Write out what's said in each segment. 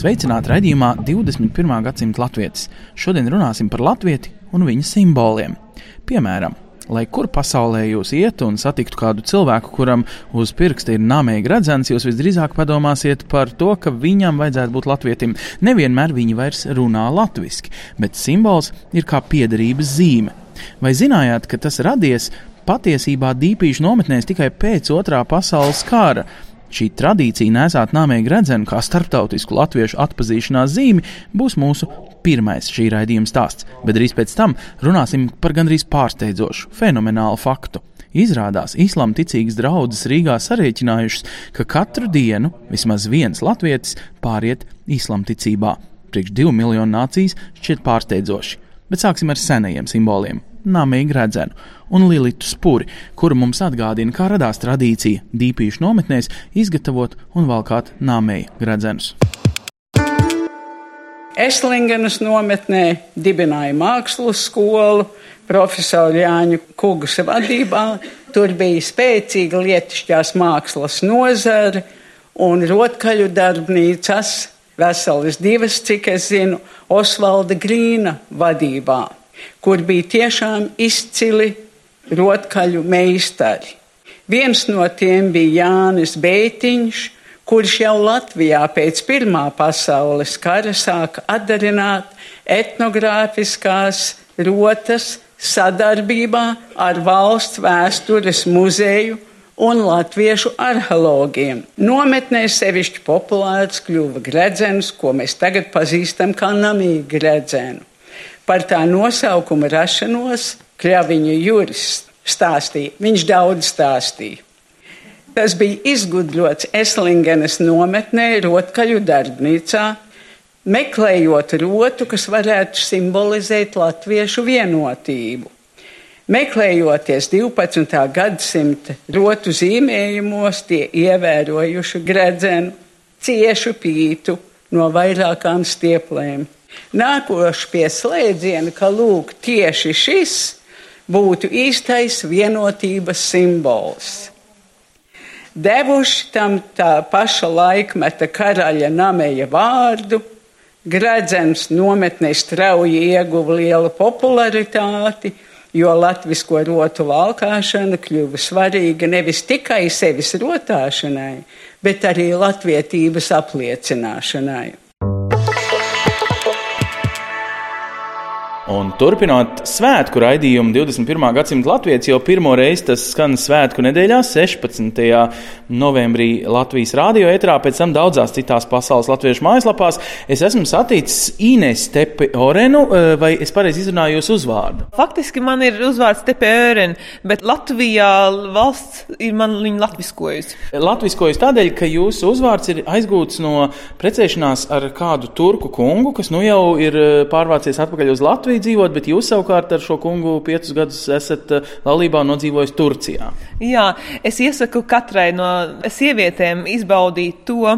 Sveicināti raidījumā 21. gadsimta latvietis. Šodien runāsim par latvieti un viņa simboliem. Piemēram, lai kur pasaulē jūs ietu un satiktu kādu cilvēku, kuram uz pirksta ir nāmīgi redzams, jūs visdrīzāk padomāsiet par to, ka viņam vajadzētu būt latvietim. Nevienmēr viņi vairs runā latviešu, bet simbols ir kā piederības zīme. Vai zinājāt, ka tas radies patiesībā dīpīšu nometnēs tikai pēc otrā pasaules kara? Šī tradīcija nesāt nāmīgi redzenu kā starptautisku latviešu atpazīšanās zīmi būs mūsu pirmais šī raidījuma stāsts, bet drīz pēc tam runāsim par gandrīz pārsteidzošu, fenomenālu faktu. Izrādās, islāma ticīgas draudzes Rīgā sarēķinājušas, ka katru dienu vismaz viens latvietis pāriet islāma ticībā. Priekš divu miljonu nācijas šķiet pārsteidzoši, bet sāksim ar senajiem simboliem namīgi redzenu, un Lilitu spuri, kura mums atgādina, kā radās tradīcija dīpīšu nometnēs izgatavot un valkāt namīgi redzenus. Eslingenas nometnē dibināja mākslas skolu, profesoru Jāņu Kugas vadībā. Tur bija spēcīga lietišķās mākslas nozara un rotkaļu darbnīcas, veselas divas, cik es zinu, Osvalda Grīna vadībā kur bija tiešām izcili rotkaļu meistari. Viens no tiem bija Jānis Bētiņš, kurš jau Latvijā pēc Pirmā pasaules kara sāka atdarināt etnogrāfiskās rotas sadarbībā ar valsts vēstures muzeju un latviešu arheologiem. Nometnē sevišķi populārs kļuva gredzens, ko mēs tagad pazīstam kā namīgi gredzenu. Par tā nosaukuma rašanos Kļaviņa Juris stāstīja. Viņš daudz stāstīja. Tas bija izgudrots Eslingenes nometnē, Rotkaļu darbnīcā, meklējot rotu, kas varētu simbolizēt latviešu vienotību. Meklējoties 12. gadsimta rotu zīmējumos, tie ievērojuši gredzenu, ciešu pītu no vairākām stieplēm. Nākoši pie slēdziena, ka lūk, tieši šis būtu īstais vienotības simbols. Devuši tam tā paša laikmeta karaļa nameja vārdu, gredzens nometnē strauji ieguva lielu popularitāti, jo latvisko rotu valkāšana kļuva svarīga nevis tikai sevis rotāšanai, bet arī latvietības apliecināšanai. Un turpinot svētku raidījumu 21. gadsimta Latvijas, jau pirmo reizi tas skan svētku nedēļā, 16. novembrī Latvijas rādio etrā, pēc tam daudzās citās pasaules latviešu mājaslapās. Es esmu saticis Ines Tepe Orenu, eh, vai es pareizi izrunāju jūsu uzvārdu? Faktiski man ir uzvārds Tepe Oren, bet Latvijā valsts ir man viņu latviskojusi. Latviskojusi tādēļ, ka jūsu uzvārds ir aizgūts no precēšanās ar kādu turku kungu, kas nu jau ir eh, pārvācies atpakaļ uz Latviju dzīvot, bet jūs savukārt ar šo kungu piecus gadus esat eh, laulībā nodzīvojis Turcijā. Jā, es iesaku katrai no sievietēm izbaudīt to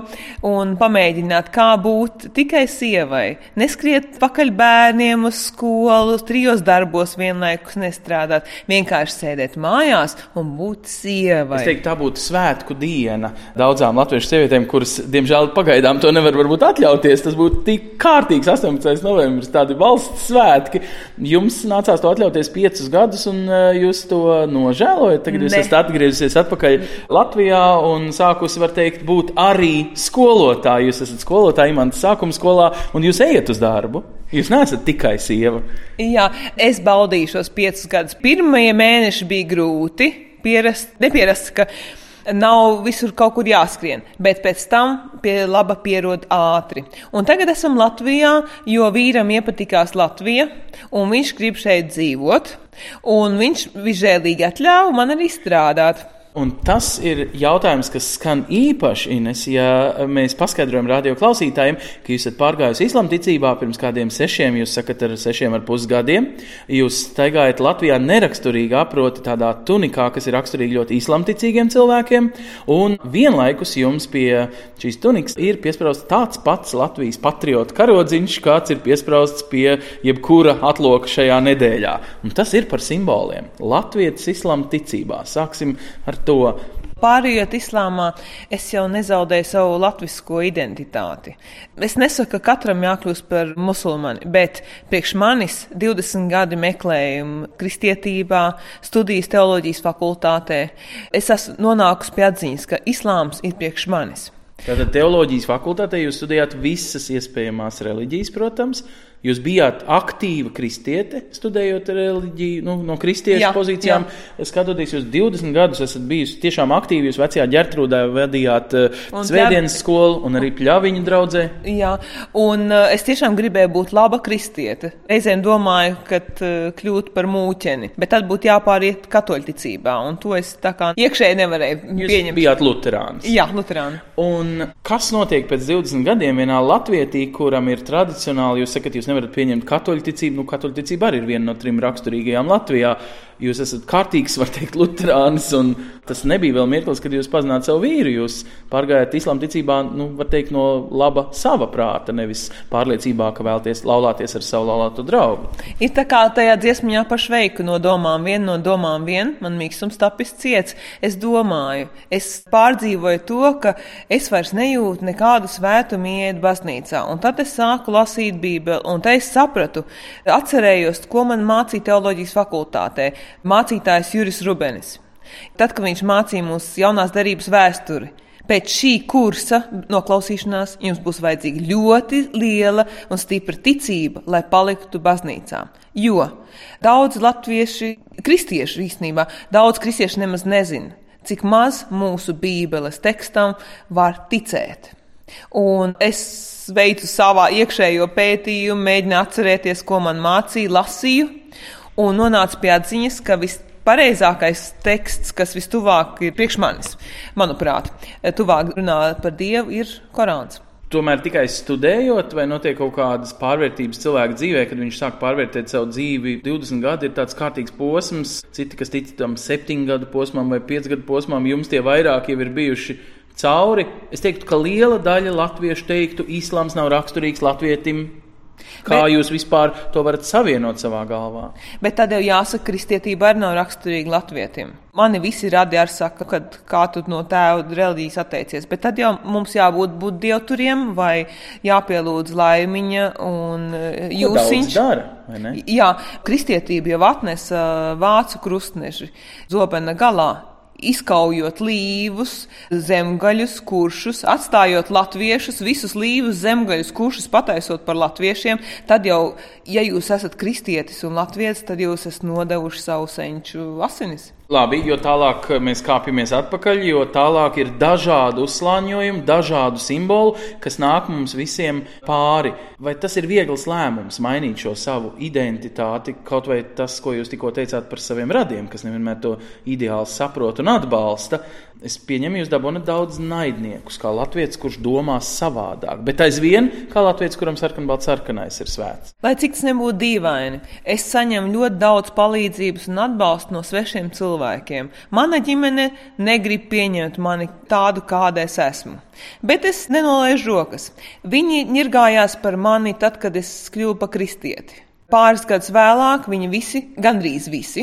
un pamēģināt, kā būt tikai sievai. Neskriet pakaļ bērniem uz skolu, trijos darbos vienlaikus nestrādāt, vienkārši sēdēt mājās un būt sievai. Es teiktu, tā būtu svētku diena daudzām latviešu sievietēm, kuras, diemžēl, pagaidām to nevar varbūt atļauties. Tas būtu tik kārtīgs 18. novembris, tādi valsts svētki svētki. Jums nācās to atļauties piecus gadus, un e, jūs to nožēlojat. Tagad jūs esat atgriezusies atpakaļ Latvijā un sākusi, var teikt, būt arī skolotāja. Jūs esat skolotāja Imants sākuma skolā, un jūs ejat uz darbu. Jūs neesat tikai sieva. Jā, es baudīju šos piecus gadus. Pirmie mēneši bija grūti pierast, nepierast, ka nav visur kaut kur jāskrien, bet pēc tam pie laba pierod ātri. Un tagad esam Latvijā, jo vīram iepatikās Latvija, un viņš grib šeit dzīvot, un viņš visžēlīgi atļāva man arī strādāt. Un tas ir jautājums, kas skan īpaši, Ines, ja mēs paskaidrojam radio klausītājiem, ka jūs esat pārgājusi islāma ticībā pirms kādiem sešiem, jūs sakat, ar sešiem ar pus gadiem. Jūs staigājat Latvijā neraksturīgi aproti tādā tunikā, kas ir raksturīgi ļoti islāma ticīgiem cilvēkiem, un vienlaikus jums pie šīs tunikas ir piesprāstīts tāds pats Latvijas patriotu karodziņš, kāds ir piesprāstīts pie jebkura atloka šajā nedēļā. Un tas ir par simboliem. Latvijas islāma ticībā. Sāksim ar to. Pārējot islāmā, es jau nezaudēju savu latvisko identitāti. Es nesaku, ka katram jākļūst par musulmani, bet priekš manis 20 gadi meklējumu kristietībā, studijas teoloģijas fakultātē, es esmu nonākusi pie atziņas, ka islāms ir priekš manis. Tātad teoloģijas fakultātē jūs studējāt visas iespējamās reliģijas, protams, Jūs bijāt aktīva kristiete, studējot reliģiju, nu, no kristiešu jā, pozīcijām. Jā. Skatoties, jūs 20 gadus esat bijusi tiešām aktīvi. Jūs vecajā ģērtrūdā vadījāt uh, svētdienas skolu un arī pļaviņu draudzē. Jā, un uh, es tiešām gribēju būt laba kristiete. Reizēm domāju, ka uh, kļūt par mūķeni, bet tad būtu jāpāriet katoļticībā, un to es tā kā iekšēji nevarēju jūs pieņemt. bijāt luterāns. Jā, luterāni. Un kas notiek pēc 20 gadiem vienā Latvietī, kuram ir tradicionāli, jūs sakat, jūs nevarat pieņemt katoļu ticību. Nu, katoļu ticība arī ir viena no trim raksturīgajām Latvijā. Jūs esat kārtīgs, var teikt, luterānis, un tas nebija vēl mirklis, kad jūs pazināt savu vīru. Jūs pārgājāt islāma ticībā, nu, var teikt, no laba sava prāta, nevis pārliecībā, ka vēlaties laulāties ar savu laulāto draugu. Ir tā kā tajā dziesmā pašveiku no domām vien, no domām vien, man mīkstums tapis ciets. Es domāju, es pārdzīvoju to, ka es vairs nejūtu nekādu svētumu iet baznīcā, un tad es sāku lasīt Bībeli, un te es sapratu, atcerējos, ko man mācīja teoloģijas fakultātē mācītājs Juris Rubenis. Tad, kad viņš mācīja mums jaunās darības vēsturi, pēc šī kursa noklausīšanās jums būs vajadzīga ļoti liela un stipra ticība, lai paliktu baznīcā. Jo daudz latvieši, kristieši īstenībā, daudz kristieši nemaz nezina, cik maz mūsu Bībeles tekstam var ticēt. Un es veicu savā iekšējo pētījumu, mēģināju atcerēties, ko man mācīja, lasīju un nonāca pie atziņas, ka vispareizākais teksts, kas vistuvāk ir priekš manis, manuprāt, tuvāk runā par Dievu, ir Korāns. Tomēr tikai studējot, vai notiek kaut kādas pārvērtības cilvēka dzīvē, kad viņš sāk pārvērtēt savu dzīvi. 20 gadi ir tāds kārtīgs posms, citi, kas tic tam 7 gadu posmam vai 5 gadu posmam, jums tie vairāk jau ir bijuši cauri. Es teiktu, ka liela daļa latviešu teiktu, islāms nav raksturīgs latvietim, Kā bet, jūs vispār to varat savienot savā galvā? Bet tad jau jāsaka, ka kristietība arī nav raksturīga latvietim. Mani visi radi ar saka, ka kā tu no tēva reliģijas atteicies, bet tad jau mums jābūt būt dievturiem vai jāpielūdz laimiņa un e, jūsiņš. Dara, Jā, kristietība jau atnesa vācu krustneši zobena galā izkaujot līvus, zemgaļus, kuršus, atstājot latviešus, visus līvus, zemgaļus, kuršus pataisot par latviešiem, tad jau, ja jūs esat kristietis un latvietis, tad jūs esat nodevuši savu senču asinis. Labi, jo tālāk mēs kāpjamies atpakaļ, jo tālāk ir dažādi uzslāņojumi, dažādu simbolu, kas nāk mums visiem pāri. Vai tas ir viegls lēmums mainīt šo savu identitāti, kaut vai tas, ko jūs tikko teicāt par saviem radiem, kas nevienmēr to ideāli saprot un atbalsta? Es pieņemu, jūs dabūjāt daudz naidniekus, kā Latvijas, kurš domā savādāk, bet aizvien kā Latvijas, kuram sarkanbalts sarkanais ir svēts. Lai cik tas nebūtu dīvaini, es saņemu ļoti daudz palīdzības un atbalstu no svešiem cilvēkiem. Mana ģimene negrib pieņemt mani tādu, kāda es esmu. Bet es nenolaižu rokas. Viņi ņirgājās par mani tad, kad es kļuvu par kristieti. Pāris gadus vēlāk viņi visi, gandrīz visi,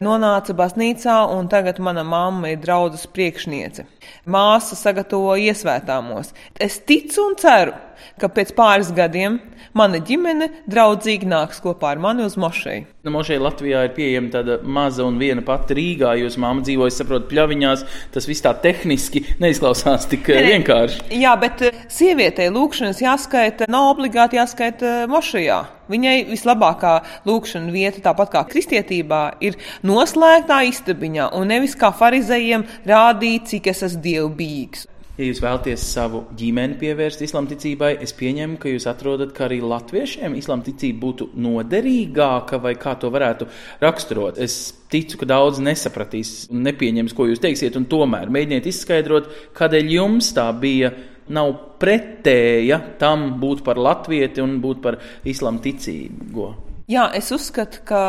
nonāca baznīcā, un tagad mana mamma ir draudzes priekšniece. Māsa sagatavo iesvētāmos. Es ticu un ceru, ka pēc pāris gadiem mana ģimene draudzīgi nāks kopā ar mani uz mošeju. Nu, mošeja Latvijā ir pieejama tāda maza un viena pati Rīgā. Jūs māma dzīvoja, saprotat, pļaviņās. Tas viss tā tehniski neizklausās tik ne, vienkārši. Jā, bet eh, sievietei lūkšanas jāskaita, nav obligāti jāskaita eh, mošajā. Viņai vislabākā lūkšana vieta, tāpat kā kristietībā, ir noslēgtā istabiņā, un nevis kā farizējiem rādīt, cik es esmu dievbijīgs. Ja jūs vēlaties savu ģimeni pievērst islamticībai, es pieņemu, ka jūs atrodat, ka arī latviešiem islamticība būtu noderīgāka, vai kā to varētu raksturot. Es ticu, ka daudz nesapratīs un nepieņems, ko jūs teiksiet, un tomēr mēģiniet izskaidrot, kādēļ jums tā bija nav pretēja tam būt par latvieti un būt par islāma ticīgo? Jā, es uzskatu, ka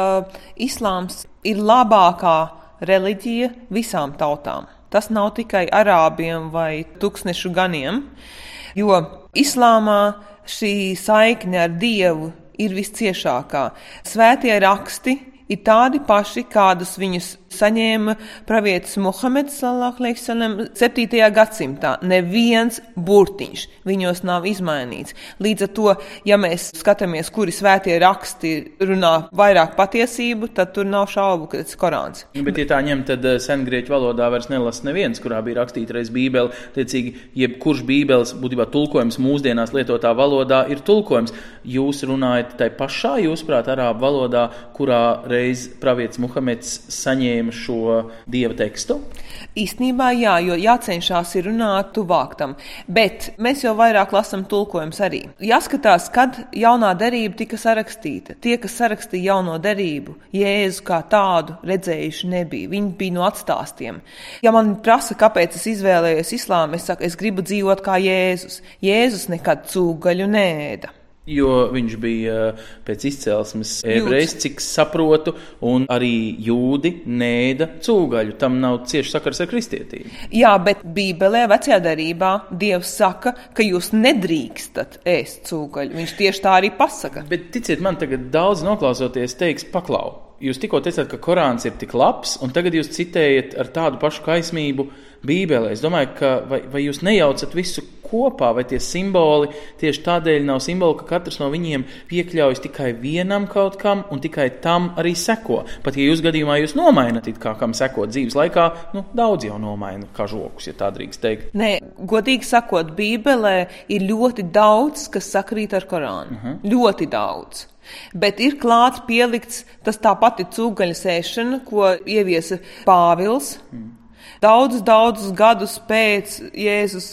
islāms ir labākā reliģija visām tautām. Tas nav tikai arābiem vai tūkstnešu ganiem, jo islāmā šī saikne ar dievu ir visciešākā. Svētie raksti ir tādi paši, kādus viņus saņēma pravietis Muhameds Salam 7. gadsimtā. Neviens burtiņš viņos nav izmainīts. Līdz ar to, ja mēs skatāmies, kuri svētie raksti runā vairāk patiesību, tad tur nav šaubu, ka tas ir Korāns. Bet, ja tā ņem, tad eh, sengrieķu valodā vairs nelasa neviens, kurā bija rakstīta reiz Bībele. Tiecīgi, jebkurš Bībeles būtībā tulkojums mūsdienās lietotā valodā ir tulkojums. Jūs runājat tai pašā, jūsuprāt, arābu valodā, kurā reiz pravietis Muhameds saņēma šo dieva tekstu? Īstenībā jā, jo jācenšas ir runāt tuvāk tam, bet mēs jau vairāk lasām tulkojums arī. Jāskatās, kad jaunā derība tika sarakstīta. Tie, kas sarakstīja jauno derību, Jēzu kā tādu redzējuši nebija. Viņi bija no atstāstiem. Ja man prasa, kāpēc es izvēlējos islāmu, es saku, es gribu dzīvot kā Jēzus. Jēzus nekad cūgaļu nēda. Jo viņš bija eh, pēc izcelsmes ebrejs, cik saprotu, un arī jūdi nēda cūgaļu. Tam nav cieši sakars ar kristietību. Jā, bet Bībelē, vecajā darbā, Dievs saka, ka jūs nedrīkstat ēst cūgaļu. Viņš tieši tā arī pasaka. Bet ticiet man, tagad daudz noklausoties, teiks, paklau. Jūs tikko teicāt, ka Korāns ir tik labs, un tagad jūs citējat ar tādu pašu kaismību Bībelē. Es domāju, ka vai, vai jūs nejaucat visu kopā, vai tie simboli tieši tādēļ nav simboli, ka katrs no viņiem piekļaujas tikai vienam kaut kam un tikai tam arī seko. Pat ja jūs gadījumā jūs nomainat, kā kam sekot dzīves laikā, nu, daudz jau nomaina kā žokus, ja tā drīkst teikt. Nē, godīgi sakot, Bībelē ir ļoti daudz, kas sakrīt ar Korānu. Uh -huh. Ļoti daudz. Bet ir klāts pielikts tas tā pati cūgaļas ēšana, ko ieviesa Pāvils. Mm. Daudzus, daudzus gadus pēc Jēzus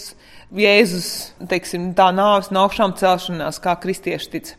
Jēzus teiksim, tā nāves no augšām celšanās, kā kristieši tic.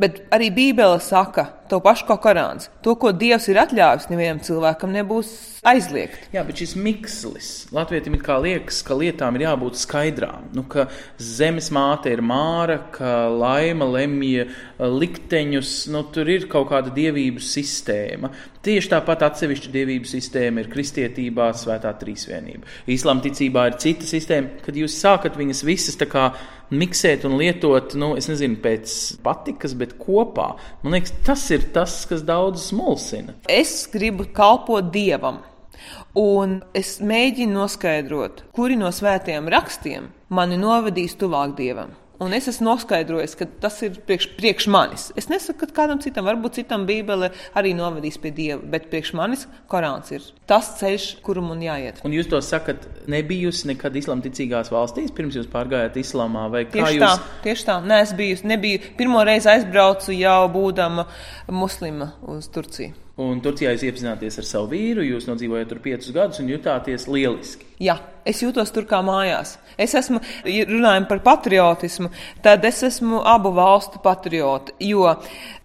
Bet arī Bībele saka to pašu kā Korāns. To, ko Dievs ir atļāvis, nevienam cilvēkam nebūs aizliegt. Jā, bet šis mikslis Latvijam ir kā liekas, ka lietām ir jābūt skaidrām. Nu, ka zemes māte ir māra, ka laima lemj likteņus, nu, tur ir kaut kāda dievību sistēma. Tieši tāpat atsevišķa dievību sistēma ir kristietībā, svētā trīsvienība. Islāma ticībā ir cita sistēma, kad jūs sākat viņas visas tā kā miksēt un lietot, nu, es nezinu, pēc patikas, bet kopā. Man liekas, tas ir tas, kas daudzus mulsina. Es gribu kalpot dievam. Un es mēģinu noskaidrot, kuri no svētiem rakstiem mani novedīs tuvāk dievam. Un es esmu noskaidrojis, ka tas ir priekš, priekš manis. Es nesaku, ka kādam citam, varbūt citam Bībele arī novedīs pie Dieva, bet priekš manis Korāns ir tas ceļš, kuru man jāiet. Un jūs to sakat, nebijusi nekad islamticīgās valstīs, pirms jūs pārgājāt islāmā, tieši jūs? Tā, tieši tā, nē, es biju, nebiju, pirmo reizi aizbraucu jau būdama muslima uz Turciju. Un Turcijā jūs iepazināties ar savu vīru, jūs nodzīvojat tur piecus gadus un jutāties lieliski. Jā, es jūtos tur kā mājās. Es esmu, ja runājot par patriotismu, tad es esmu abu valstu patrioti, jo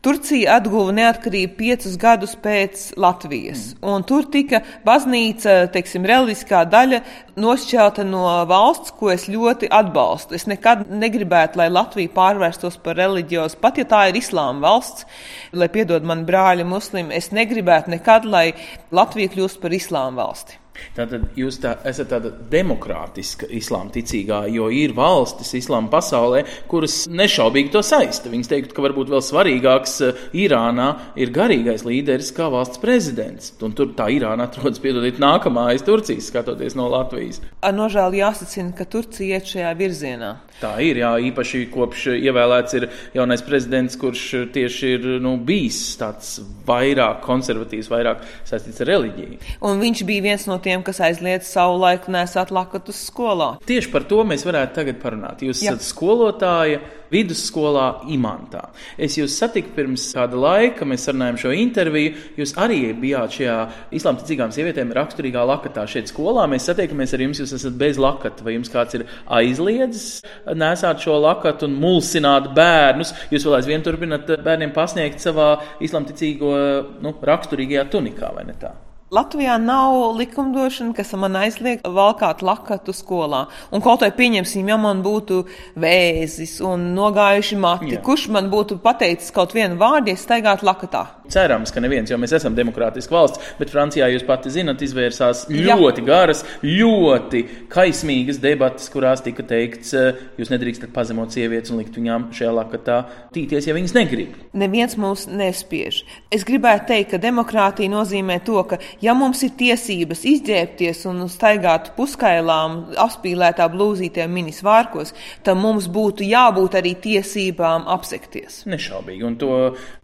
Turcija atguva neatkarību piecus gadus pēc Latvijas. Mm. Tur tika baznīca, teiksim, reliģiskā daļa nošķelta no valsts, ko es ļoti atbalstu. Es nekad negribētu, lai Latvija pārvērstos par reliģiozu, pat ja tā ir islāma valsts, lai piedod man brāļi muslimi. Es negribētu nekad, lai Latvija kļūst par islāma valsti. Tātad jūs tā, esat tāda demokrātiska islāma ticīgā, jo ir valstis islāma pasaulē, kuras nešaubīgi to saista. Viņas teikt, ka varbūt vēl svarīgāks eh, Irānā ir garīgais līderis kā valsts prezidents. Un tur tā Irāna atrodas, piedodiet, nākamā aiz Turcijas, skatoties no Latvijas. Ar nožēlu jāsacina, ka Turcija iet šajā virzienā. Tā ir, jā, īpaši kopš ievēlēts ir jaunais prezidents, kurš tieši ir nu, bijis tāds vairāk konservatīvs, vairāk saistīts ar reliģiju. Un viņš bija viens no tiem, kas aizliedz savu laiku nesāt lakatus skolā. Tieši par to mēs varētu tagad parunāt. Jūs jā. esat skolotāja vidusskolā Imantā. Es jūs satiku pirms kāda laika, mēs sarunājām šo interviju. Jūs arī bijāt šajā islāma ticīgām sievietēm raksturīgā lakatā šeit skolā. Mēs satiekamies ar jums, jūs esat bez lakata, vai jums kāds ir aizliedzis nesāt šo lakatu un mulsināt bērnus. Jūs vēl aizvien turpināt bērniem pasniegt savā islamticīgo nu, raksturīgajā tunikā, vai ne tā? Latvijā nav likumdošana, kas man aizliek valkāt lakatu skolā. Un kaut vai pieņemsim, ja man būtu vēzis un nogājuši mati, Jā. kurš man būtu pateicis kaut vienu vārdu, ja staigātu lakatā? cerams, ka neviens, jo mēs esam demokrātiska valsts, bet Francijā jūs pati zinat, izvērsās ļoti Jā. garas, ļoti kaismīgas debatas, kurās tika teikts, eh, jūs nedrīkstat pazemot sievietes un likt viņām šajā lakatā tīties, ja viņas negrib. Neviens mūs nespiež. Es gribētu teikt, ka demokrātija nozīmē to, ka ja mums ir tiesības izģērbties un staigāt puskailām, apspīlētā blūzītē minis vārkos, tad mums būtu jābūt arī tiesībām apsekties. Nešaubīgi, un to,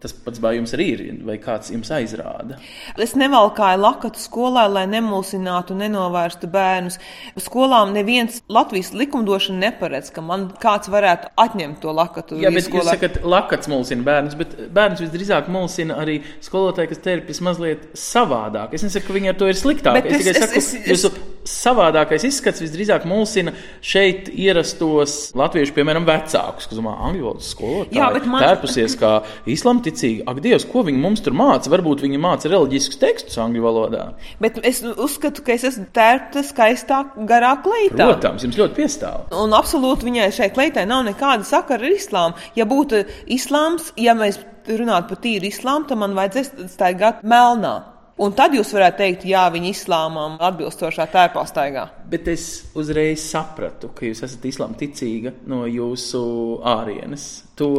tas pats bā jums arī ir, vai kāds jums aizrāda. Es nevalkāju lakatu skolā, lai nemulsinātu, nenovērstu bērnus. Skolām neviens Latvijas likumdošana neparedz, ka man kāds varētu atņemt to lakatu. Jā, bet skolā. jūs sakat, lakats mulsina bērnus, bet bērnus visdrīzāk mulsina arī skolotāji, kas terpjas mazliet savādāk. Es nesaku, ka viņi ar to ir sliktāk. Bet es, tikai saku, es, es, jūsu savādākais izskats visdrīzāk mulsina šeit ierastos latviešu, piemēram, vecākus, kas domā, angļu valodas skolotāji. Jā, bet man... Tērpusies kā islamticīgi. Ak, Dievs, ko viņi mums tur māca? Varbūt viņi māca reliģiskus tekstus angļu valodā. Bet es uzskatu, ka es esmu tērpta skaistā, garā kleitā. Protams, jums ļoti piestāv. Un absolūti viņai šai kleitai nav nekāda sakara ar islāmu. Ja būtu islāms, ja mēs runātu par tīru islāmu, tad man vajadzēs staigāt melnā. Un tad jūs varētu teikt, jā, viņi islāmam atbilstošā tērpā staigā. Bet es uzreiz sapratu, ka jūs esat islāma ticīga no jūsu ārienes. To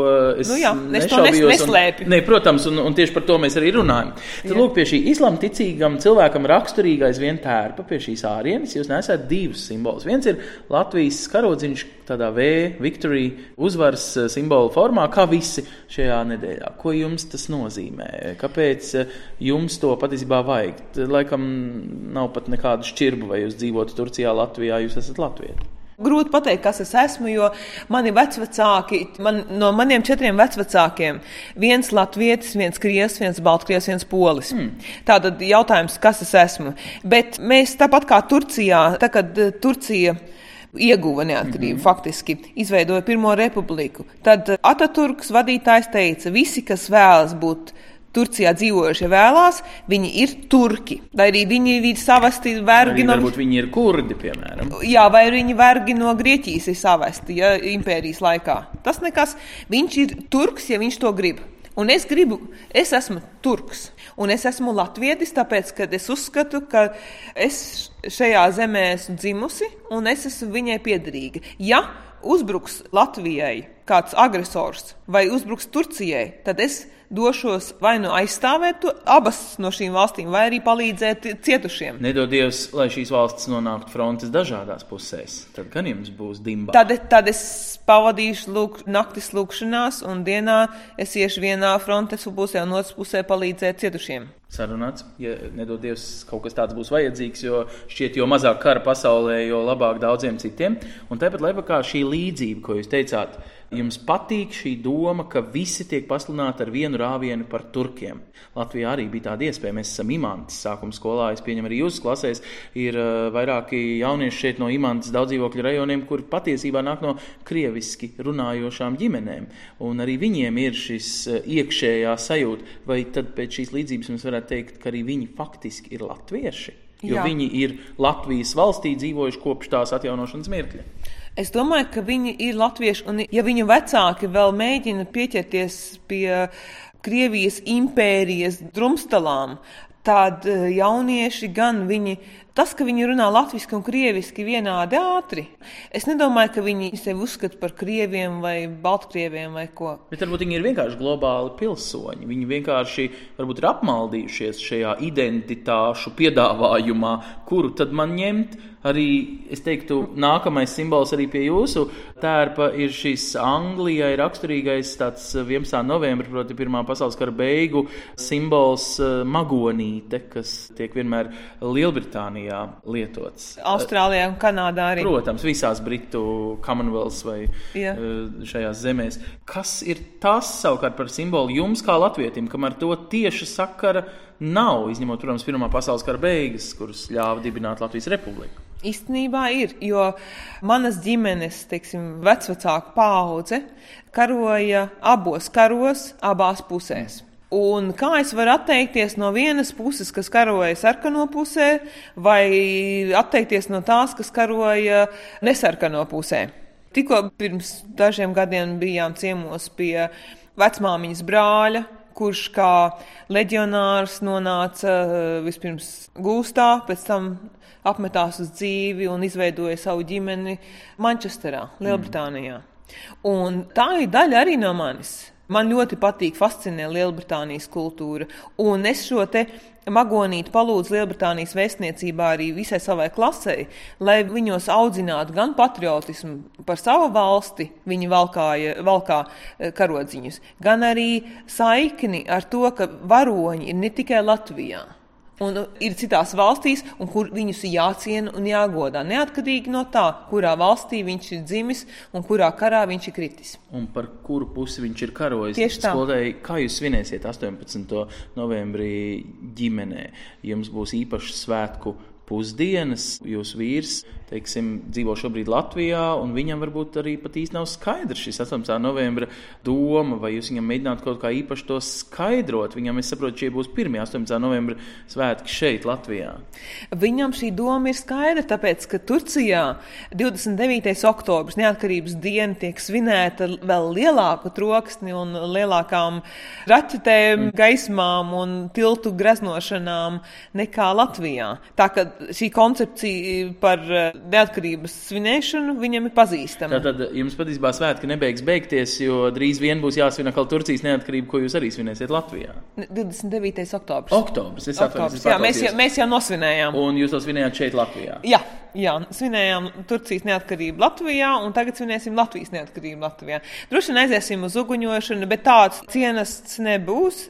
es, nu jā, es to nes, neslēpju. Un, ne, protams, un, un tieši par to mēs arī runājam. Tad, jā. lūk, pie šī islāma ticīgam cilvēkam raksturīgais vien tērpa pie šīs ārienes. Jūs nesat divus simbolus. Viens ir Latvijas karodziņš tādā V, victory, uzvaras eh, simbolu formā, kā visi šajā nedēļā. Ko jums tas nozīmē? Kāpēc eh, jums to patiesībā vajag? Laikam nav pat nekādu šķirbu, vai jūs dzīvotu Turcijā, Latvijā, jūs esat Latvijas. Grūti pateikt, kas es esmu, jo mani vecvecāki, man, no maniem četriem vecvecākiem, viens latvietis, viens krievs, viens baltkrievs, viens polis. Mm. Tātad jautājums, kas es esmu. Bet mēs tāpat kā Turcijā, tā kad eh, Turcija ieguva neatkarību, mm -hmm. faktiski izveidoja Pirmo republiku. Tad Ataturks vadītājs teica, visi, kas vēlas būt Turcijā dzīvojušie vēlās, viņi ir turki. Vai arī viņi ir savasti vergi no. Varbūt viņi ir kurdi, piemēram. Jā, vai viņi vergi no Grieķijas ir savesti, ja impērijas laikā. Tas nekas. Viņš ir turks, ja viņš to grib. Un es gribu, es esmu turks, un es esmu latvietis, tāpēc, ka es uzskatu, ka es šajā zemē esmu dzimusi, un es esmu viņai piederīga. Ja uzbruks Latvijai kāds agresors vai uzbruks Turcijai, tad es došos vai nu aizstāvēt to, abas no šīm valstīm, vai arī palīdzēt cietušiem. Nedodies, lai šīs valstis nonāktu frontes dažādās pusēs. Tad gan jums būs dimba. Tad, tad es pavadīšu lūk, naktis lūkšanās, un dienā es iešu vienā frontes pusē, un otras pusē palīdzēt cietušiem. Sarunāts, ja nedodies, kaut kas tāds būs vajadzīgs, jo šķiet, jo mazāk kara pasaulē, jo labāk daudziem citiem. Un tāpat laikā šī līdzība, ko jūs teicāt, Jums patīk šī doma, ka visi tiek pasludināti ar vienu rāvienu par turkiem. Latvijā arī bija tāda iespēja. Mēs esam imantas sākuma skolā. Es pieņemu, arī jūsu klasēs ir uh, vairāki jaunieši šeit no imantas daudz dzīvokļu rajoniem, kur patiesībā nāk no krieviski runājošām ģimenēm. Un arī viņiem ir šis uh, iekšējā sajūta. Vai tad pēc šīs līdzības mēs varētu teikt, ka arī viņi faktiski ir latvieši? Jo Jā. viņi ir Latvijas valstī dzīvojuši kopš tās atjaunošanas mirkļa. Es domāju, ka viņi ir latvieši, un ja viņu vecāki vēl mēģina pieķerties pie Krievijas impērijas drumstalām, tad eh, jaunieši gan viņi Tas, ka viņi runā latviešu un krieviski vienādi ātri, es nedomāju, ka viņi sevi uzskata par krieviem vai baltkrieviem vai ko. Bet varbūt viņi ir vienkārši globāli pilsoņi. Viņi vienkārši varbūt ir apmaldījušies šajā identitāšu piedāvājumā, kuru tad man ņemt. Arī es teiktu, nākamais simbols arī pie jūsu tērpa ir šis Anglijai raksturīgais 11. novembris, proti, Pirmā pasaules kara beigu simbols eh, magonīte, kas tiek vienmēr Lielbritānijā lietots. Austrālijā un Kanādā arī. Protams, visās Britu Commonwealth vai Jā. Eh, šajās zemēs. Kas ir tas savukārt par simbolu jums kā latvietim, kam ar to tieši sakara nav, izņemot, protams, Pirmā pasaules kara beigas, kuras ļāva dibināt Latvijas republiku? Īstenībā ir, jo manas ģimenes, teiksim, vecvecāka paudze karoja abos karos, abās pusēs. Un kā es varu atteikties no vienas puses, kas karoja sarkano pusē, vai atteikties no tās, kas karoja nesarkano pusē? Tikko pirms dažiem gadiem bijām ciemos pie vecmāmiņas brāļa, kurš kā leģionārs nonāca vispirms gūstā, pēc tam apmetās uz dzīvi un izveidoja savu ģimeni Manchesterā, Lielbritānijā. Mm. Un tā ir daļa arī no manis. Man ļoti patīk, fascinē Lielbritānijas kultūra. Un es šo te magonīti palūdzu Lielbritānijas vēstniecībā arī visai savai klasei, lai viņos audzinātu gan patriotismu par savu valsti, viņi valkāja, valkā eh, karodziņus, gan arī saikni ar to, ka varoņi ir ne tikai Latvijā un ir citās valstīs, kur viņus ir jāciena un jāgodā. Neatkarīgi no tā, kurā valstī viņš ir dzimis un kurā karā viņš ir kritis. Un par kuru pusi viņš ir karojis? Tieši tā. Skolēji, kā jūs svinēsiet 18. novembrī ģimenē? Jums būs īpašs svētku pusdienas. Jūsu vīrs teiksim, dzīvo šobrīd Latvijā, un viņam varbūt arī pat īsti nav skaidrs šis 18. novembra doma, vai jūs viņam mēģināt kaut kā īpaši to skaidrot. Viņam, es saprotu, šie būs pirmie 18. novembra svētki šeit, Latvijā. Viņam šī doma ir skaidra, tāpēc, ka Turcijā 29. oktobris, neatkarības diena, tiek svinēta vēl lielāku troksni un lielākām raķetēm, gaismām un tiltu greznošanām nekā Latvijā. Tā kā šī koncepcija par eh, neatkarības svinēšanu viņam ir pazīstama. Tad jums patiesībā svētki nebeigs beigties, jo drīz vien būs jāsvin atkal Turcijas neatkarība, ko jūs arī svinēsiet Latvijā. 29. oktobris. Oktobris, es oktobris. Jā, mēs jau, mēs jau nosvinējām. Un jūs to svinējāt šeit Latvijā? Jā. Jā, svinējām Turcijas neatkarību Latvijā, un tagad svinēsim Latvijas neatkarību Latvijā. Droši vien aiziesim uz uguņošanu, bet tāds cienasts nebūs.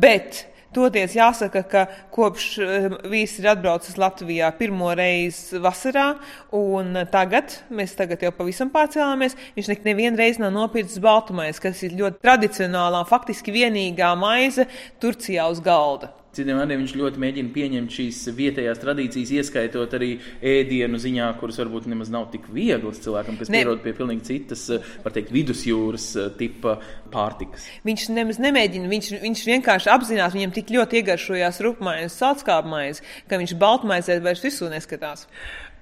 Bet Toties jāsaka, ka kopš eh, vīrs ir atbraucis Latvijā pirmo reizi vasarā, un tagad, mēs tagad jau pavisam pārcēlāmies, viņš nevienu reizi nav nopircis baltumais, kas ir ļoti tradicionālā, faktiski vienīgā maize Turcijā uz galda. Citiem vārdiem viņš ļoti mēģina pieņemt šīs vietējās tradīcijas, ieskaitot arī ēdienu ziņā, kuras varbūt nemaz nav tik vieglas cilvēkam, kas ne. pierod pie pilnīgi citas, var teikt, vidusjūras eh, tipa pārtikas. Viņš nemaz nemēģina, viņš, viņš vienkārši apzinās, viņam tik ļoti iegaršojās rupmaiņas, salskāpmaiņas, ka viņš baltmaizē vairs visu neskatās.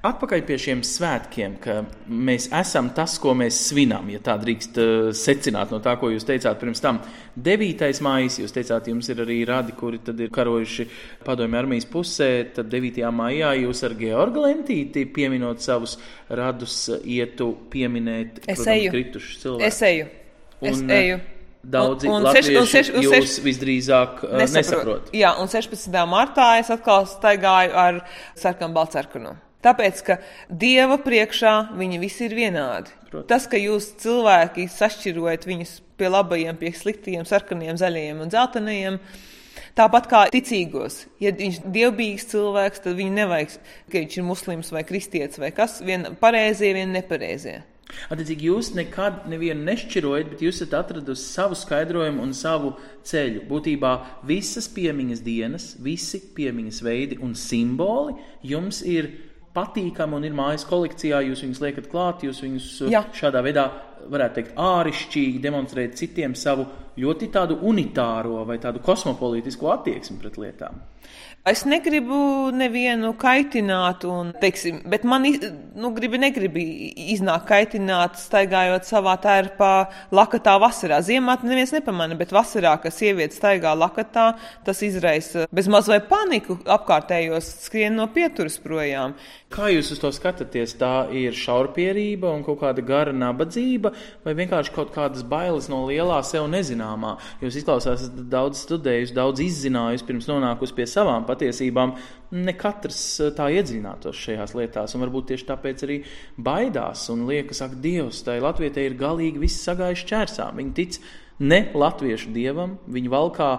Atpakaļ pie šiem svētkiem, ka mēs esam tas, ko mēs svinām, ja tā drīkst uh, secināt no tā, ko jūs teicāt pirms tam. 9. maija, jūs teicāt, jums ir arī radi, kuri ir karojuši padomju armijas pusē. Tad 9. maijā jūs ar Georgu Lentīti pieminot savus radus, ietu pieminēt protams, kritušus cilvēkus. Es eju. Es un, eju. Daudzi un, un latvieši un seš, un seš, jūs visdrīzāk nesaprot. nesaprot. Jā, un 16. martā es atkal staigāju ar sarkanu baltsarkanu. Tāpēc, ka Dieva priekšā viņi visi ir vienādi. Protams. Tas, ka jūs cilvēki sašķirojat viņus pie labajiem, pie sliktajiem, sarkaniem, zaļajiem un dzeltenajiem, tāpat kā ticīgos. Ja viņš ir dievbijīgs cilvēks, tad viņu nevajag, ka viņš ir muslims vai kristietis vai kas, viena pareizie, viena nepareizie. Attiecīgi, jūs nekad nevienu nešķirojat, bet jūs esat atradusi savu skaidrojumu un savu ceļu. Būtībā visas piemiņas dienas, visi piemiņas veidi un simboli jums ir patīkami un ir mājas kolekcijā, jūs viņus liekat klāt, jūs viņus uh, Jā. šādā veidā, varētu teikt, ārišķīgi demonstrēt citiem savu ļoti tādu unitāro vai tādu kosmopolītisku attieksmi pret lietām. Es negribu nevienu kaitināt, un, teiksim, bet man nu, gribi, negribi iznākt kaitināt, staigājot savā tērpā lakatā vasarā. Ziemā neviens nepamanā, bet vasarā, kad sieviete staigā lakatā, tas izraisa bezmaz vai paniku apkārtējos skrien no pieturas projām. Kā jūs uz to skatāties? Tā ir šaurpierība un kaut kāda gara nabadzība, vai vienkārši kaut kādas bailes no lielā sev nezināmā? Jūs izklausās daudz studējusi, daudz izzinājusi pirms nonākusi pie savām patiesībām. Ne katrs eh, tā iedziļinātos šajās lietās, un varbūt tieši tāpēc arī baidās un liekas, ak, Dievs, tai Latvijai ir galīgi viss sagājuši čērsām. Viņi tic ne latviešu dievam, viņi valkā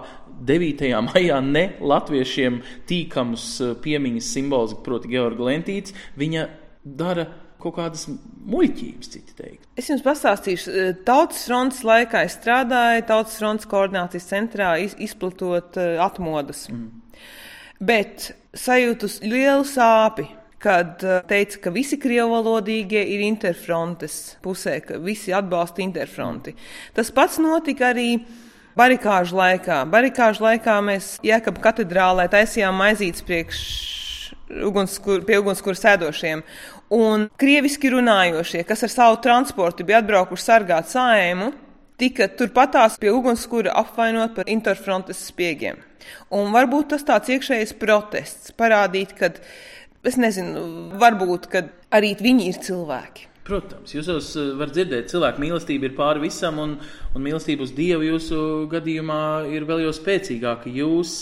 9. maijā ne latviešiem tīkamus eh, piemiņas simbolus, proti, Georga Lentīts, viņa dara kaut kādas muļķības, citi teikt. Es jums pastāstīšu, eh, Tautas fronts laikā es strādāju Tautas fronts koordinācijas centrā, izplatot uh, atmodas. Mm. Bet sajūtu lielu sāpi kad teica, ka visi krievalodīgie ir interfrontes pusē, ka visi atbalsta interfronti. Tas pats notika arī barikāžu laikā. Barikāžu laikā mēs Jēkab katedrālē taisījām maizītes priekš ugunskur, pie ugunskura sēdošiem. Un krieviski runājošie, kas ar savu transportu bija atbraukuši sargāt sājumu, tika turpatās pie ugunskura apvainot par interfrontes spiegiem. Un varbūt tas tāds iekšējs protests parādīt, ka, es nezinu, varbūt, arī viņi ir cilvēki. Protams, jūs varat dzirdēt, cilvēka mīlestība ir pāri visam, un, un mīlestība uz Dievu jūsu gadījumā ir vēl jau spēcīgāka. Jūs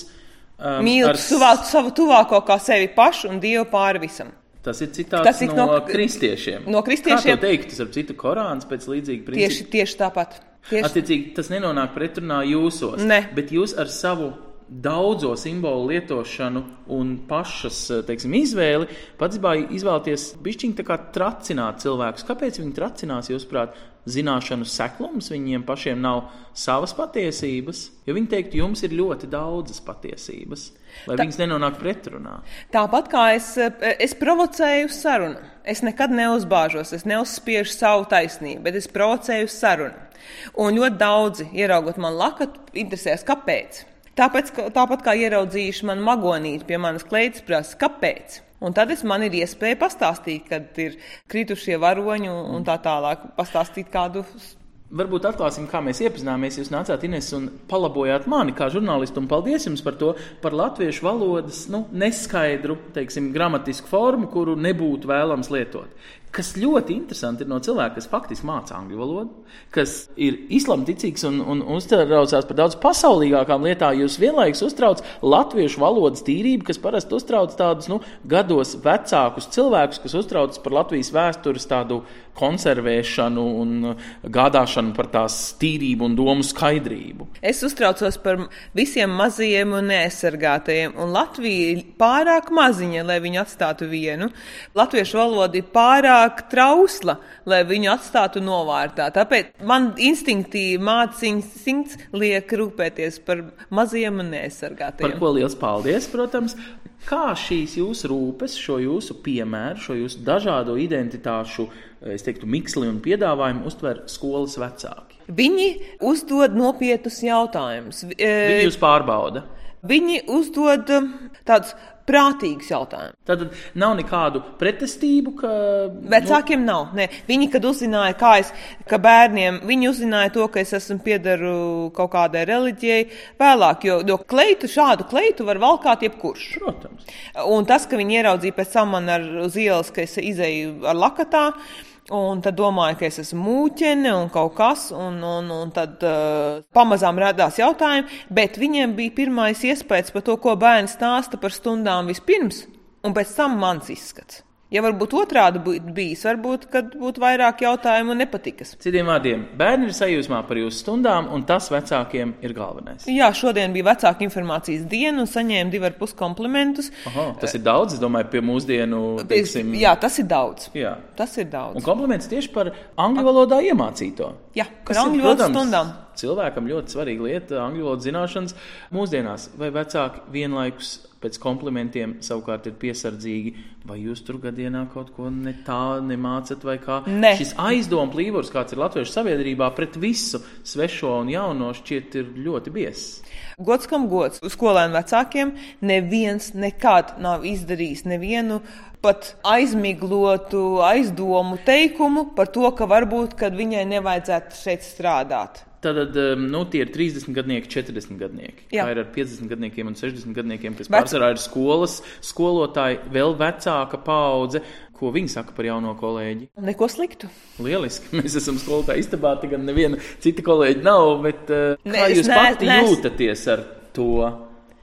um, mīlat ar... savu tuvāko kā sevi pašu un Dievu pāri visam. Tas ir citāts Tas ir no, no kristiešiem. No kristiešiem. Kā teikt, tas ar citu Korāns pēc līdzīga principa? Tieši, tieši tāpat. Tieši... Attiecīgi, tas nenonāk pretrunā jūsos. Ne. Bet jūs ar savu daudzo simbolu lietošanu un pašas teiksim, izvēli, pats izvēlēties bišķiņi tā kā tracināt cilvēkus. Kāpēc viņi tracinās, jūsuprāt, zināšanu seklums, viņiem pašiem nav savas patiesības? Jo viņi teikt, jums ir ļoti daudzas patiesības, lai Tā, viņas nenonāk pretrunā. Tāpat kā es, es provocēju sarunu, es nekad neuzbāžos, es neuzspiežu savu taisnību, bet es provocēju sarunu. Un ļoti daudzi, ieraugot man lakatu, interesēs, kāpēc. Tāpēc, tāpat kā ieraudzījuši man magonīti pie manas kleitas, prasa, kāpēc. Un tad es man ir iespēja pastāstīt, kad ir kritušie varoņi un tā tālāk, pastāstīt kādu Varbūt atklāsim, kā mēs iepazināmies. Jūs nācāt Ines un palabojāt mani kā žurnālistu, un paldies jums par to, par latviešu valodas nu, neskaidru, teiksim, gramatisku formu, kuru nebūtu vēlams lietot. Kas ļoti interesanti ir no cilvēka, kas faktiski māca angļu valodu, kas ir islamticīgs un, un uztraucās par daudz pasaulīgākām lietām. Jūs vienlaikus uztrauc latviešu valodas tīrību, kas parasti uztrauc tādus nu, gados vecākus cilvēkus, kas uztraucas par Latvijas vēstures tādu konservēšanu un gādāšanu par tās tīrību un domu skaidrību. Es uztraucos par visiem mazajiem un neaizsargātajiem, un Latvija ir pārāk maziņa, lai viņu atstātu vienu. Latviešu valoda ir pārāk pārāk trausla, lai viņu atstātu novārtā. Tāpēc man instinktīvi mācīts liek rūpēties par maziem un neaizsargātiem. Par ko liels paldies, protams. Kā šīs jūsu rūpes, šo jūsu piemēru, šo jūsu dažādo identitāšu, es teiktu, miksli un piedāvājumu uztver skolas vecāki? Viņi uzdod nopietnus jautājumus. Viņi jūs pārbauda. Viņi uzdod tādus prātīgs jautājums. Tad nav nekādu pretestību. Ka... Vecākiem nav. Ne. Viņi, kad uzzināja, kā es, ka bērniem, viņi uzzināja to, ka es esmu piedaru kaut kādai reliģijai vēlāk, jo, jo kleitu, šādu kleitu var valkāt jebkurš. Protams. Un tas, ka viņi ieraudzīja pēc tam man ar, uz ielas, ka es izēju ar lakatā, Un tad domāju, ka es esmu mūķene un kaut kas, un, un, un tad uh, pamazām radās jautājumi, bet viņiem bija pirmais iespējas par to, ko bērns stāsta par stundām vispirms, un pēc tam mans izskats. Ja varbūt otrādi būtu bijis, varbūt būtu vairāk jautājumu un nepatikas. Citiem vārdiem, bērni ir sajūsmā par jūsu stundām, un tas vecākiem ir galvenais. Jā, šodien bija vecāka informācijas diena un saņēma divu ar pus komplimentus. Aha, tas ir daudz, es domāju, pie mūsdienu. Teiksim... Jā, tas ir daudz. Jā. Tas ir daudz. Un kompliments tieši par angļu valodā iemācīto. Jā, par angļu valodas stundām. Cilvēkam ļoti svarīga lieta - angļu valodas zināšanas. Mūsdienās vai vecāki vienlaikus pēc komplimentiem savukārt ir piesardzīgi, vai jūs tur gadienā kaut ko ne tā nemācat, vai kā. Ne. Šis aizdomu plīvurs, kāds ir latviešu sabiedrībā pret visu svešo un jauno, šķiet ir ļoti biezs. Gods kam gods. Skolēnu vecākiem neviens nekad nav izdarījis nevienu pat aizmiglotu aizdomu teikumu par to, ka varbūt viņai nevajadzētu šeit strādāt. Tad nu, tie ir 30 gadnieki, 40 gadnieki. Jā. Kā ir ar 50 gadniekiem un 60 gadniekiem, kas pārsvarā ir skolas skolotāji, vēl vecāka paudze. Ko viņi saka par jauno kolēģi? Neko sliktu. Lieliski. Mēs esam skolotāji istabā, gan neviena cita kolēģa nav. Bet, kā ne, jūs ne, pati ne, jūtaties ar to?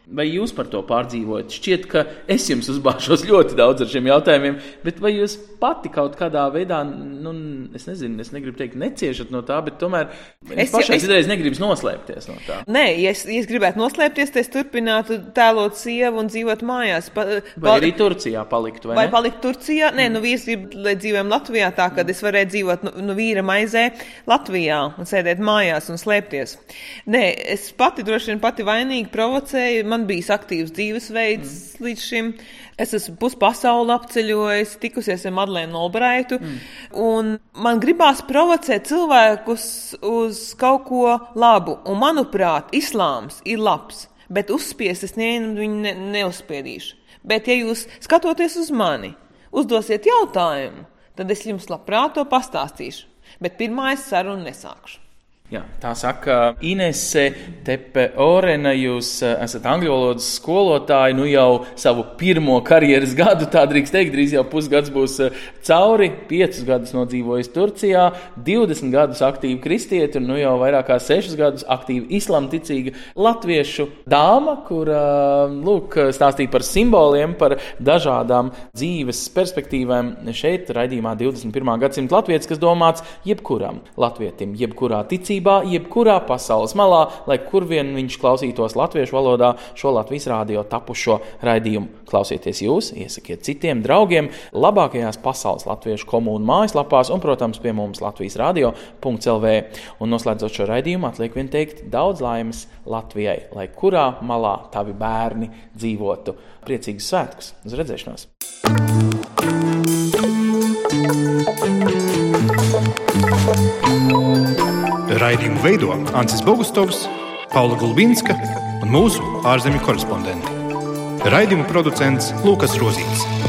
Vai jūs par to pārdzīvojat? Šķiet, ka es jums uzbāžos ļoti daudz ar šiem jautājumiem, bet vai jūs pati kaut kādā veidā, nu, es nezinu, es negribu teikt, neciešat no tā, bet tomēr es pašai es... reiz negribu noslēpties no tā. Nē, ja es, ja es gribētu noslēpties, tad es turpinātu tēlot sievu un dzīvot mājās. Pa, pa, vai arī Turcijā paliktu? Vai, vai palikt Turcijā? Nē, mm. nu vīrs grib, lai dzīvojam Latvijā tā, ka mm. es varētu dzīvot nu, nu vīra maizē Latvijā un sēdēt mājās un slēpties. Nē, es pati droši vien pati vainīgi provocēju. Man man bijis aktīvs dzīvesveids mm. līdz šim. Es esmu puspasauli apceļojis, tikusies ar Madlēnu Albraitu. Mm. Man gribās provocēt cilvēkus uz kaut ko labu. Un, manuprāt, islāms ir labs, bet uzspiest es nevienu viņu ne, neuzspiedīšu. Bet, ja jūs skatoties uz mani, uzdosiet jautājumu, tad es jums labprāt to pastāstīšu. Bet pirmā es sarunu nesākšu. Jā, tā saka Inese Tepe Orena. Jūs eh, esat angļu valodas skolotāji, nu jau savu pirmo karjeras gadu, tā drīkst teikt, drīz jau pusgads būs eh, cauri. Piecus gadus nodzīvojis Turcijā, 20 gadus aktīvi kristieti un nu jau vairāk kā 6 gadus aktīvi islamticīga latviešu dāma, kur lūk, stāstīja par simboliem, par dažādām dzīves perspektīvām. Šeit raidījumā 21. gadsimta latvietis, kas domāts jebkuram latvietim, jebkurā ticībā ticībā, jebkurā pasaules malā, lai kur vien viņš klausītos latviešu valodā, šo Latvijas rādio tapušo raidījumu. Klausieties jūs, iesakiet citiem draugiem, labākajās pasaules latviešu komūnu mājaslapās un, protams, pie mums Latvijas radio.clv. Un noslēdzot šo raidījumu, atliek vien teikt daudz laimes Latvijai, lai kurā malā tavi bērni dzīvotu. Priecīgus svētkus! Uz redzēšanos! Raidījumu veido Ancis Bogustovs, Paula Gulbinska un mūsu ārzemju korespondenti. Raidījumu producents Lukas Rozīts.